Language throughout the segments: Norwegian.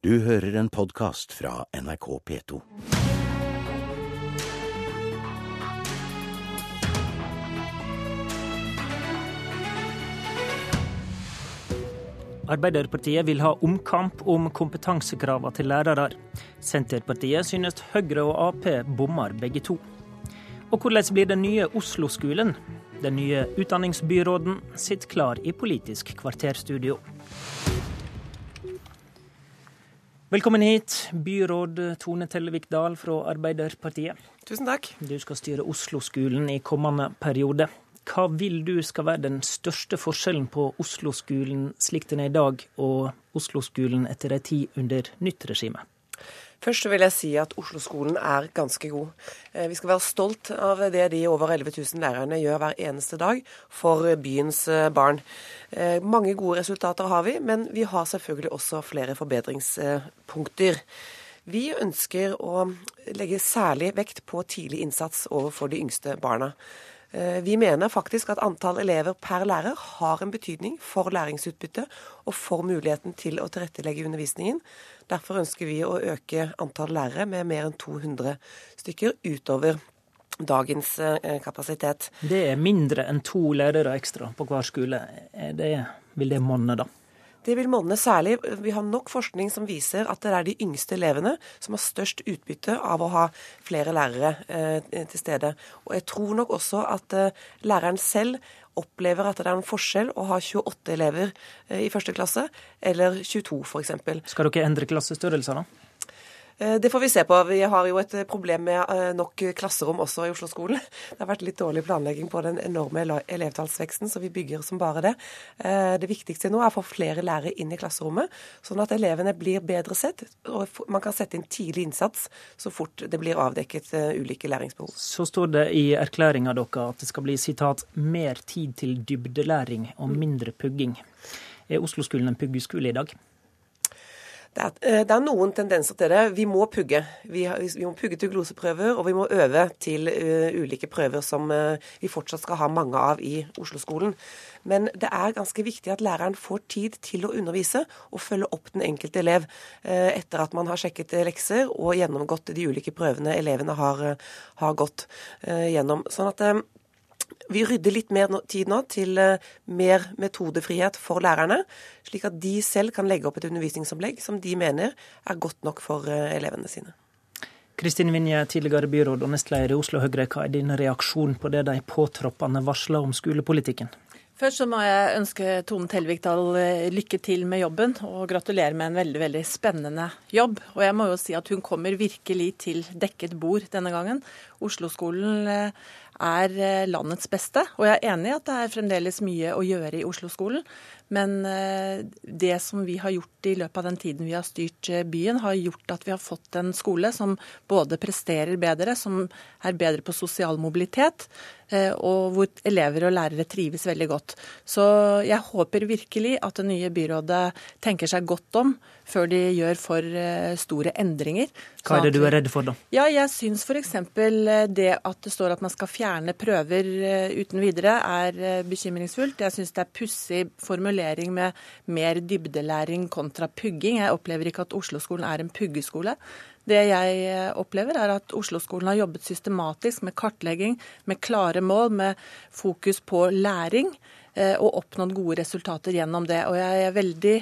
Du hører en podkast fra NRK P2. Arbeiderpartiet vil ha omkamp om kompetansekravene til lærere. Senterpartiet synes Høyre og Ap bommer begge to. Og hvordan blir den nye Oslo-skolen? Den nye utdanningsbyråden sitter klar i Politisk kvarterstudio. Velkommen hit, byråd Tone Tellevik Dahl fra Arbeiderpartiet. Tusen takk. Du skal styre Oslo-skolen i kommende periode. Hva vil du skal være den største forskjellen på Oslo-skolen slik den er i dag, og Oslo-skolen etter ei tid under nytt regime? Først vil jeg si at Oslo-skolen er ganske god. Eh, vi skal være stolt av det de over 11 000 lærerne gjør hver eneste dag for byens eh, barn. Eh, mange gode resultater har vi, men vi har selvfølgelig også flere forbedringspunkter. Vi ønsker å legge særlig vekt på tidlig innsats overfor de yngste barna. Vi mener faktisk at antall elever per lærer har en betydning for læringsutbytte og for muligheten til å tilrettelegge undervisningen. Derfor ønsker vi å øke antall lærere med mer enn 200 stykker utover dagens eh, kapasitet. Det er mindre enn to lærere ekstra på hver skole. Det, vil det monne, da? Det vil monne særlig. Vi har nok forskning som viser at det er de yngste elevene som har størst utbytte av å ha flere lærere eh, til stede. Og jeg tror nok også at eh, læreren selv opplever at det er en forskjell å ha 28 elever eh, i første klasse eller 22 f.eks. Skal dere endre klassestørrelser, da? Eh, det får vi se på. Vi har jo et problem med eh, nok klasserom også i Oslo-skolen. Det har vært litt dårlig planlegging på den enorme elevtallsveksten, så vi bygger som bare det. Eh, det viktigste nå er å få flere lærere inn i klasserommet, sånn at elevene blir bedre sett. Og man kan sette inn tidlig innsats så fort det blir avdekket ulike læringsbehov. Så står det i erklæringa deres at det skal bli sitat, 'mer tid til dybdelæring og mindre pugging'. Er Oslo-skolen en puggeskole i dag? Det er, eh, det er, noen tendenser til det. Vi må pugge. Vi, vi må pugge til gloseprøver, og vi må øve til uh, ulike prøver som uh, vi fortsatt skal ha mange av i Oslo-skolen. Men det er ganske viktig at læreren får tid til å undervise og følge opp den enkelte elev uh, etter at man har sjekket lekser og gjennomgått de ulike prøvene elevene har, har gått gjennom. Sånn at vi rydder litt mer tid nå til eh, mer metodefrihet for lærerne, slik at de selv kan legge opp et undervisningsopplegg som de mener er godt nok for eh, elevene sine. Kristin Vinje, tidligere byråd og nestleder i Oslo Høyre. Hva er din reaksjon på det de påtroppende varsler om skolepolitikken? Først så må jeg ønske Tone Telvikdal eh, lykke til med jobben, og gratulere med en veldig veldig spennende jobb. Og jeg må jo si at hun kommer virkelig til dekket bord denne gangen. Oslo-skolen er eh, landets beste. Og jeg er enig i at det er fremdeles mye å gjøre i Oslo-skolen. Men eh, det som vi har gjort i løpet av den tiden vi har styrt eh, byen, har gjort at vi har fått en skole som både presterer bedre, som er bedre på sosial mobilitet, og hvor elever og lærere trives veldig godt. Så jeg håper virkelig at det nye byrådet tenker seg godt om før de gjør for store endringer. Hva er det du er redd for, da? Ja, Jeg syns f.eks. det at det står at man skal fjerne prøver eh, uten videre er eh, bekymringsfullt. Jeg syns det er pussig formulering med mer dybdelæring kontra pugging. Jeg opplever ikke at Oslo-skolen er en puggeskole. Det jeg eh, opplever, er at Oslo-skolen har jobbet systematisk med kartlegging, med klare mål, med fokus på læring. Eh, og oppnådd gode resultater gjennom det. Og jeg er veldig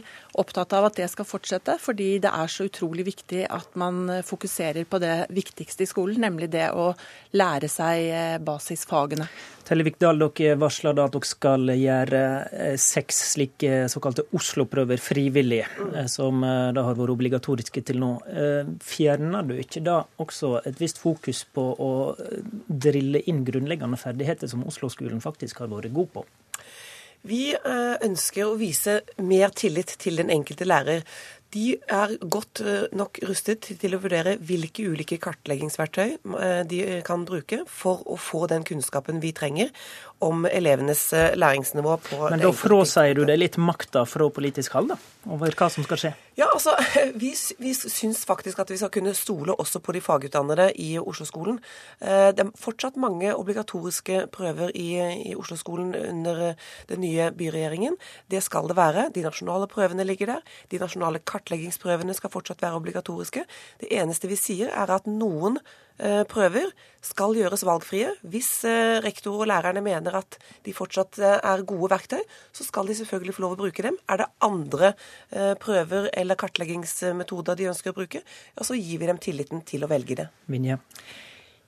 opptatt av at det skal fortsette, fordi det er så utrolig viktig at man fokuserer på det viktigste i skolen, nemlig det å lære seg eh, basisfagene. Tellevik Dahl, dere varsler da at dere skal gjøre eh, seks slike såkalte Oslo-prøver frivillig, som da har vært obligatoriske til nå. Fjerner du ikke da også et visst fokus på å drille inn grunnleggende ferdigheter som Oslo-skolen faktisk har vært god på? Vi eh, ønsker å vise mer tillit til den enkelte lærer. De er godt eh, nok rustet til å vurdere hvilke ulike kartleggingsverktøy eh, de kan bruke for å få den kunnskapen vi trenger om elevenes læringsnivå. på Men da frasier du deg litt makta fra politisk hold, da? Over hva som skal skje? Ja, altså, Vi, vi syns faktisk at vi skal kunne stole også på de fagutdannede i Oslo-skolen. Eh, det er fortsatt mange obligatoriske prøver i, i Oslo-skolen under den nye byregjeringen. Det skal det være. De nasjonale prøvene ligger der. De nasjonale kartleggingsprøvene skal fortsatt være obligatoriske. Det eneste vi sier, er at noen eh, prøver skal gjøres valgfrie. Hvis eh, rektor og lærerne mener at de fortsatt eh, er gode verktøy, så skal de selvfølgelig få lov å bruke dem. Er det andre eh, prøver eller kartleggingsmetoder de ønsker å bruke, ja, så gir vi dem tilliten til å velge det. Vinje.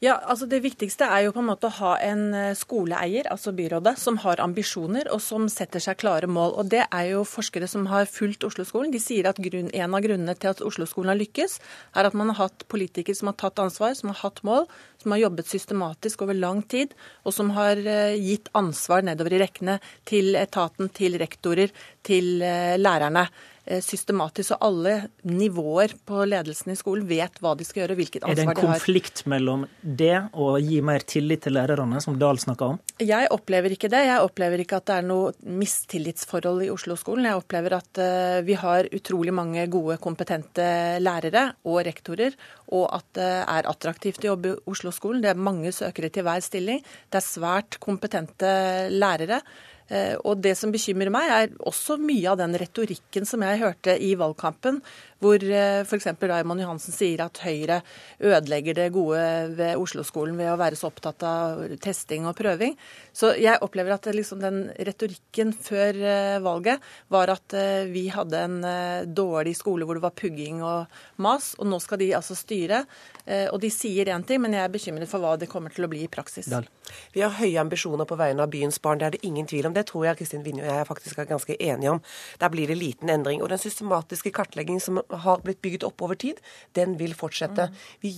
Ja, altså Det viktigste er jo på en måte å ha en eh, skoleeier, altså byrådet, som har ambisjoner og som setter seg klare mål. Og Det er jo forskere som har fulgt Oslo-skolen. De sier at grunn, en av grunnene til at Oslo-skolen har lykkes, er at man har hatt politikere som har tatt ansvar, som har hatt mål, som har jobbet systematisk over lang tid, og som har eh, gitt ansvar nedover i rekkene til etaten, til rektorer, til eh, lærerne. Eh, systematisk, så alle nivåer på ledelsen i skolen vet hva de skal gjøre og hvilket ansvar de har. Er det en konflikt mellom det og å gi mer tillit til lærerne, som Dahl snakka om? Jeg opplever ikke det. Jeg opplever ikke at det er noe mistillitsforhold i Oslo-skolen. Jeg opplever at vi har utrolig mange gode, kompetente lærere og rektorer, og at det er attraktivt å jobbe i Oslo-skolen. Det er mange søkere til hver stilling. Det er svært kompetente lærere. Eh, og Det som bekymrer meg, er også mye av den retorikken som jeg hørte i valgkampen, hvor eh, f.eks. Raymond Johansen sier at Høyre ødelegger det gode ved Oslo-skolen ved å være så opptatt av testing og prøving. Så jeg opplever at liksom den retorikken før eh, valget var at vi hadde en dårlig skole hvor det var pugging og mas, og nå skal de altså styre. Og de sier én ting, men jeg er bekymret for hva det kommer til å bli i praksis. Dahl. Vi har høye ambisjoner på vegne av byens barn, det er det ingen tvil om. Det tror jeg Kristin Vinje og jeg faktisk er ganske enige om. Der blir det liten endring. Og den systematiske kartleggingen som har blitt bygget opp over tid, den vil fortsette. Vi,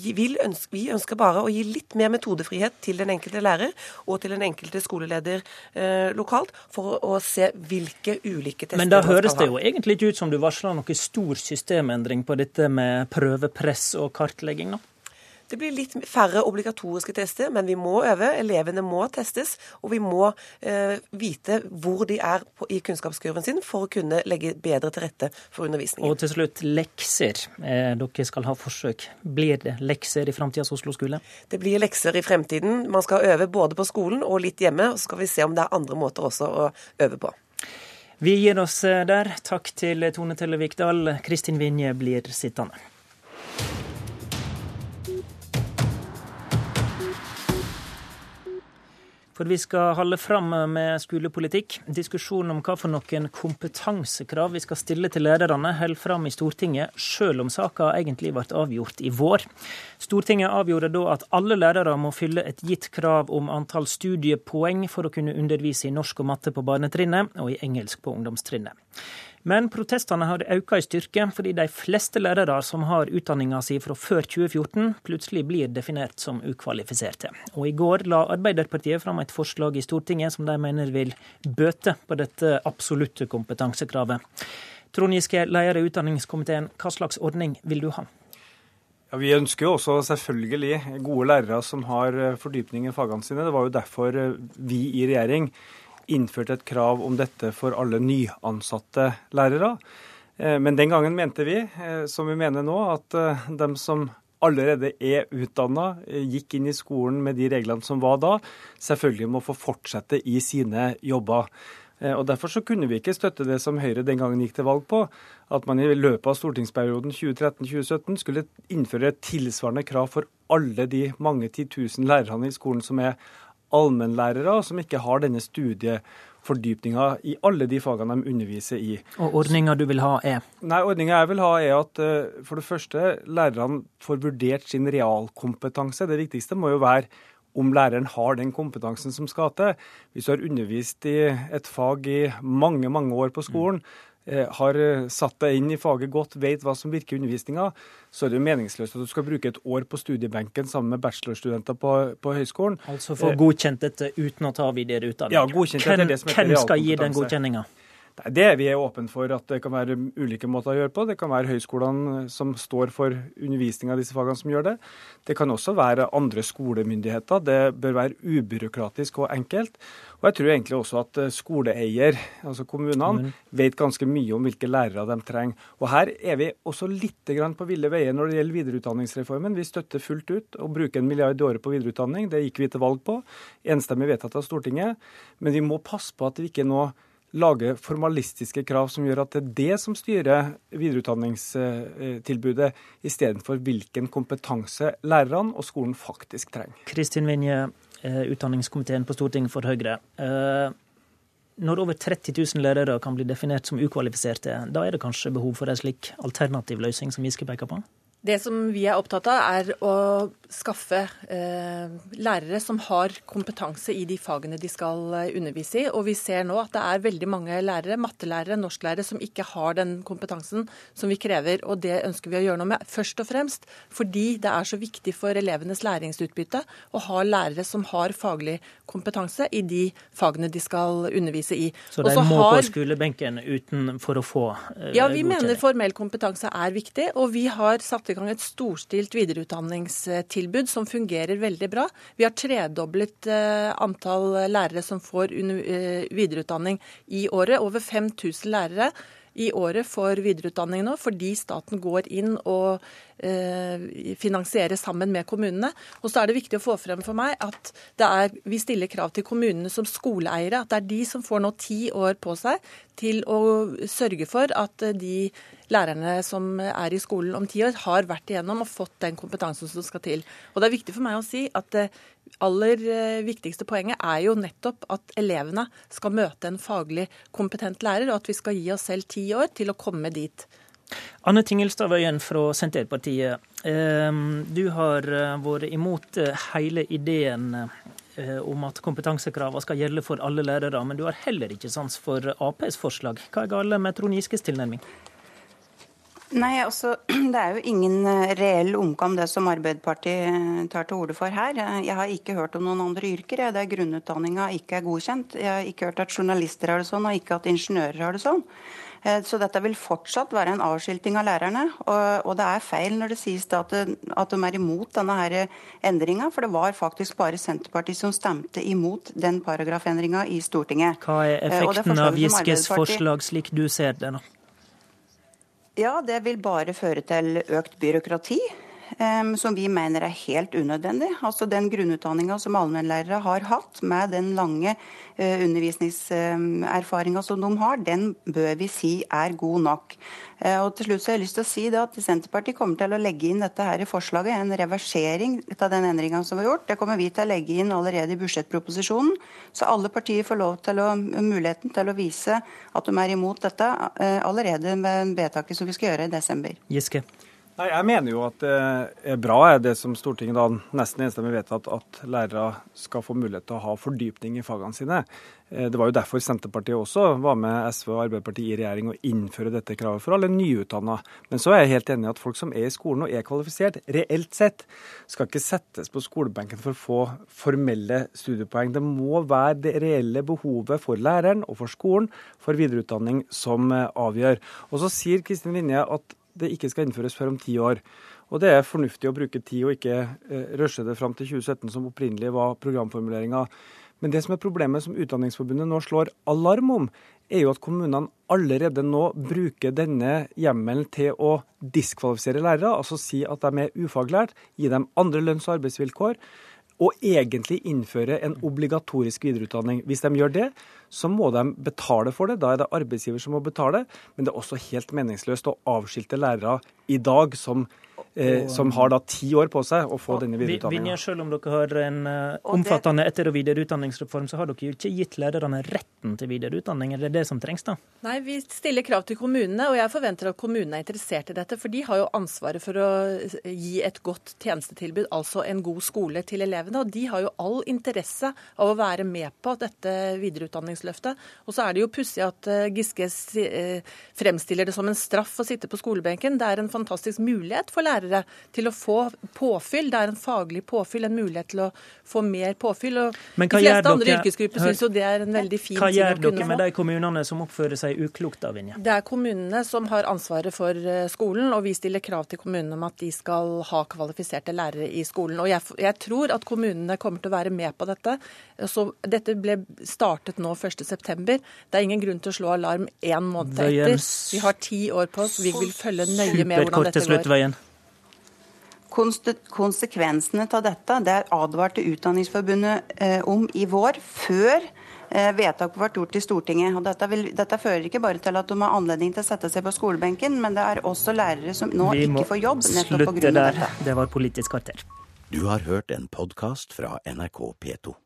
ønske, vi, ønsker bare å gi litt mer metodefrihet til den enkelte lærer og til den enkelte skoleleder eh, lokalt, for å, se hvilke ulike tester Men da høres det jo egentlig ikke ut som du varsler noe stor systemendring på dette med prøvepress og kartlegging, da? Det blir litt færre obligatoriske tester, men vi må øve. Elevene må testes, og vi må eh, vite hvor de er på, i kunnskapskurven sin for å kunne legge bedre til rette for undervisningen. Og til slutt, lekser. Eh, dere skal ha forsøk. Blir det lekser i framtidas Oslo skole? Det blir lekser i fremtiden. Man skal øve både på skolen og litt hjemme. Så skal vi se om det er andre måter også å øve på. Vi gir oss eh, der. Takk til Tone Tellevik Dahl. Kristin Vinje blir sittende. For vi skal holde fram med skolepolitikk. Diskusjonen om hva for noen kompetansekrav vi skal stille til lærerne, holder fram i Stortinget, selv om saka egentlig ble avgjort i vår. Stortinget avgjorde da at alle lærere må fylle et gitt krav om antall studiepoeng for å kunne undervise i norsk og matte på barnetrinnet og i engelsk på ungdomstrinnet. Men protestene har økt i styrke, fordi de fleste lærere som har utdanninga si fra før 2014, plutselig blir definert som ukvalifiserte. Og I går la Arbeiderpartiet fram et forslag i Stortinget som de mener vil bøte på dette absolutte kompetansekravet. Trond Giske, leder i utdanningskomiteen, hva slags ordning vil du ha? Ja, Vi ønsker jo også selvfølgelig gode lærere som har fordypning i fagene sine. Det var jo derfor vi i regjering innførte et krav om dette for alle nyansatte lærere. Eh, men den gangen mente vi, eh, som vi mener nå, at dem som allerede er utdanna, gikk inn i skolen med de reglene som var da, selvfølgelig må få fortsette i sine jobber. Og Derfor så kunne vi ikke støtte det som Høyre den gangen gikk til valg på, at man i løpet av stortingsperioden 2013-2017 skulle innføre et tilsvarende krav for alle de mange titusen lærerne i skolen som er allmennlærere som ikke har denne studiefordypninga i alle de fagene de underviser i. Og ordninga du vil ha er? Nei, Ordninga jeg vil ha er at eh, for det første, lærerne får vurdert sin realkompetanse. Det viktigste må jo være om læreren har den kompetansen som skal til. Hvis du har undervist i et fag i mange, mange år på skolen, Eh, har eh, satt deg inn i faget godt, vet hva som virker i undervisninga, så er det jo meningsløst at du skal bruke et år på studiebenken sammen med bachelorstudenter på, på høyskolen. Altså få godkjent dette uten å ta videre utdanning. Ja, godkjent hvem, det som hvem skal gi den godkjenninga? Det er vi er åpne for at det kan være ulike måter å gjøre på. Det kan være høyskolene som står for undervisning av disse fagene som gjør det. Det kan også være andre skolemyndigheter. Det bør være ubyråkratisk og enkelt. Og jeg tror egentlig også at eh, skoleeier, altså kommunene, vet ganske mye om hvilke lærere de trenger. Og her er vi også litt på ville veier når det gjelder videreutdanningsreformen. Vi støtter fullt ut å bruke en milliard i året på videreutdanning. Det gikk vi til valg på. Enstemmig vedtatt av Stortinget. Men vi må passe på at vi ikke nå lage formalistiske krav som gjør at det er det som styrer videreutdanningstilbudet, istedenfor hvilken kompetanse lærerne og skolen faktisk trenger. Kristin Vinje, utdanningskomiteen på Stortinget for Høyre. Eh, når over 30 000 lærere kan bli definert som ukvalifiserte, da er det kanskje behov for en slik alternativ løsning som Giske peker på? Det som vi er opptatt av, er å skaffe eh, lærere som har kompetanse i de fagene de skal eh, undervise i. Og vi ser nå at det er veldig mange lærere, mattelærere, norsklærere, som ikke har den kompetansen som vi krever. Og det ønsker vi å gjøre noe med, først og fremst fordi det er så viktig for elevenes læringsutbytte å ha lærere som har faglig kompetanse i de fagene de skal undervise i. Så de må har... på skolebenken uten for å få eh, Ja, vi mener formell kompetanse er viktig, og vi har satt i gang et storstilt videreutdanningstilbud som fungerer veldig bra. Vi har tredoblet eh, antall lærere som får eh, videreutdanning i året. Over 5000 lærere i året for videreutdanning nå, fordi staten går inn og eh, finansierer sammen med kommunene. Og så er det viktig å få frem for meg at er, vi stiller krav til kommunene som skoleeiere. At det er de som får nå ti år på seg til å sørge for at de lærerne som er i skolen om ti år, har vært igjennom og fått den kompetansen som skal til. Og det er viktig for meg å si at det aller eh, viktigste poenget er jo nettopp at elevene skal møte en faglig kompetent lærer, og at vi skal gi oss selv ti år til å komme dit. Anne Tingelstad Wøien fra Senterpartiet. Ehm, du har eh, vært imot eh, hele ideen om at kompetansekravene skal gjelde for alle lærere, men du har heller ikke sans for Aps forslag. Hva er galt med Trond Giskes tilnærming? Nei, altså, Det er jo ingen eh, reell omkamp det som Arbeiderpartiet eh, tar til orde for her. Eh, jeg har ikke hørt om noen andre yrker der grunnutdanninga ikke er godkjent. Jeg har ikke hørt at journalister har det sånn, og ikke at ingeniører har det sånn. Så dette vil fortsatt være en avskilting av lærerne. Og, det er feil når det sies at, at de er imot denne endringa, for det var faktisk bare Senterpartiet som stemte imot den paragrafendringa i Stortinget. Hva er effekten av Giskes forslag slik du ser det nå? Ja, det vil bare føre til økt byråkrati. Som vi mener er helt unødvendig. Altså Den grunnutdanninga som allmennlærere har hatt, med den lange uh, undervisningserfaringa som de har, den bør vi si er god nok. Uh, og til slutt så har jeg lyst til å si at Senterpartiet kommer til å legge inn dette her i forslaget, en reversering av den endringa som var gjort. Det kommer vi til å legge inn allerede i budsjettproposisjonen. Så alle partier får lov til å, muligheten til å vise at de er imot dette uh, allerede med vedtaket som vi skal gjøre i desember. Giske. Nei, Jeg mener jo at det er bra er det som Stortinget da nesten enstemmig vedtatt, at lærere skal få mulighet til å ha fordypning i fagene sine. Eh, det var jo derfor Senterpartiet også var med SV og Arbeiderpartiet i regjering og innføre dette kravet for alle nyutdanna. Men så er jeg helt enig i at folk som er i skolen og er kvalifisert, reelt sett, skal ikke settes på skolebenken for å få formelle studiepoeng. Det må være det reelle behovet for læreren og for skolen for videreutdanning som eh, avgjør. Og så sier Kristin Vinje at det ikke skal innføres før om ti år. Og det er fornuftig å bruke tid og ikke eh, rushe det fram til 2017, som opprinnelig var programformuleringa. Men det som er problemet som Utdanningsforbundet nå slår alarm om, er jo at kommunene allerede nå bruker denne hjemmelen til å diskvalifisere lærere, altså si at de er ufaglært, gi dem andre lønns- og arbeidsvilkår og egentlig innføre en obligatorisk videreutdanning. Hvis de gjør det, så må de betale for det. Da er det arbeidsgiver som må betale. Men det er også helt meningsløst å avskilte lærere i dag som eh, som har da ti år på seg å få denne videreutdanninga. Selv om dere har en uh, omfattende etter- og videreutdanningsreform, så har dere jo ikke gitt lærerne retten til videreutdanning. Er det det som trengs, da? Nei, vi stiller krav til kommunene, og jeg forventer at kommunene er interessert i dette. For de har jo ansvaret for å gi et godt tjenestetilbud, altså en god skole til elevene. Og de har jo all interesse av å være med på dette videreutdanningsløftet. Og så er det jo pussig at uh, Giske uh, fremstiller det som en straff å sitte på skolebenken. Det er en fantastisk mulighet for lærere lærere til å få påfyll. Det er en faglig påfyll, en mulighet til å få mer påfyll. og De fleste andre yrkesgrupper syns jo det er en veldig fin ting å kunne få. Hva gjør dere med de kommunene som oppfører seg uklokt, da, Vinje? Det er kommunene som har ansvaret for eh, skolen, og vi stiller krav til kommunene om at de skal ha kvalifiserte lærere i skolen. Og jeg, jeg tror at kommunene kommer til å være med på dette. Så dette ble startet nå 1.9. Det er ingen grunn til å slå alarm én måned etter. Vi har ti år på oss. Vi vil følge nøye med hvordan dette går. Konsekvensene av dette det advarte Utdanningsforbundet eh, om i vår, før eh, vedtak ble gjort i Stortinget. Og dette, vil, dette, fører ikke bare til at de har anledning til å sette seg på skolebenken, men det er også lærere som nå ikke får jobb nettopp pga. dette. Det var Politisk kvarter. Du har hørt en podkast fra NRK P2.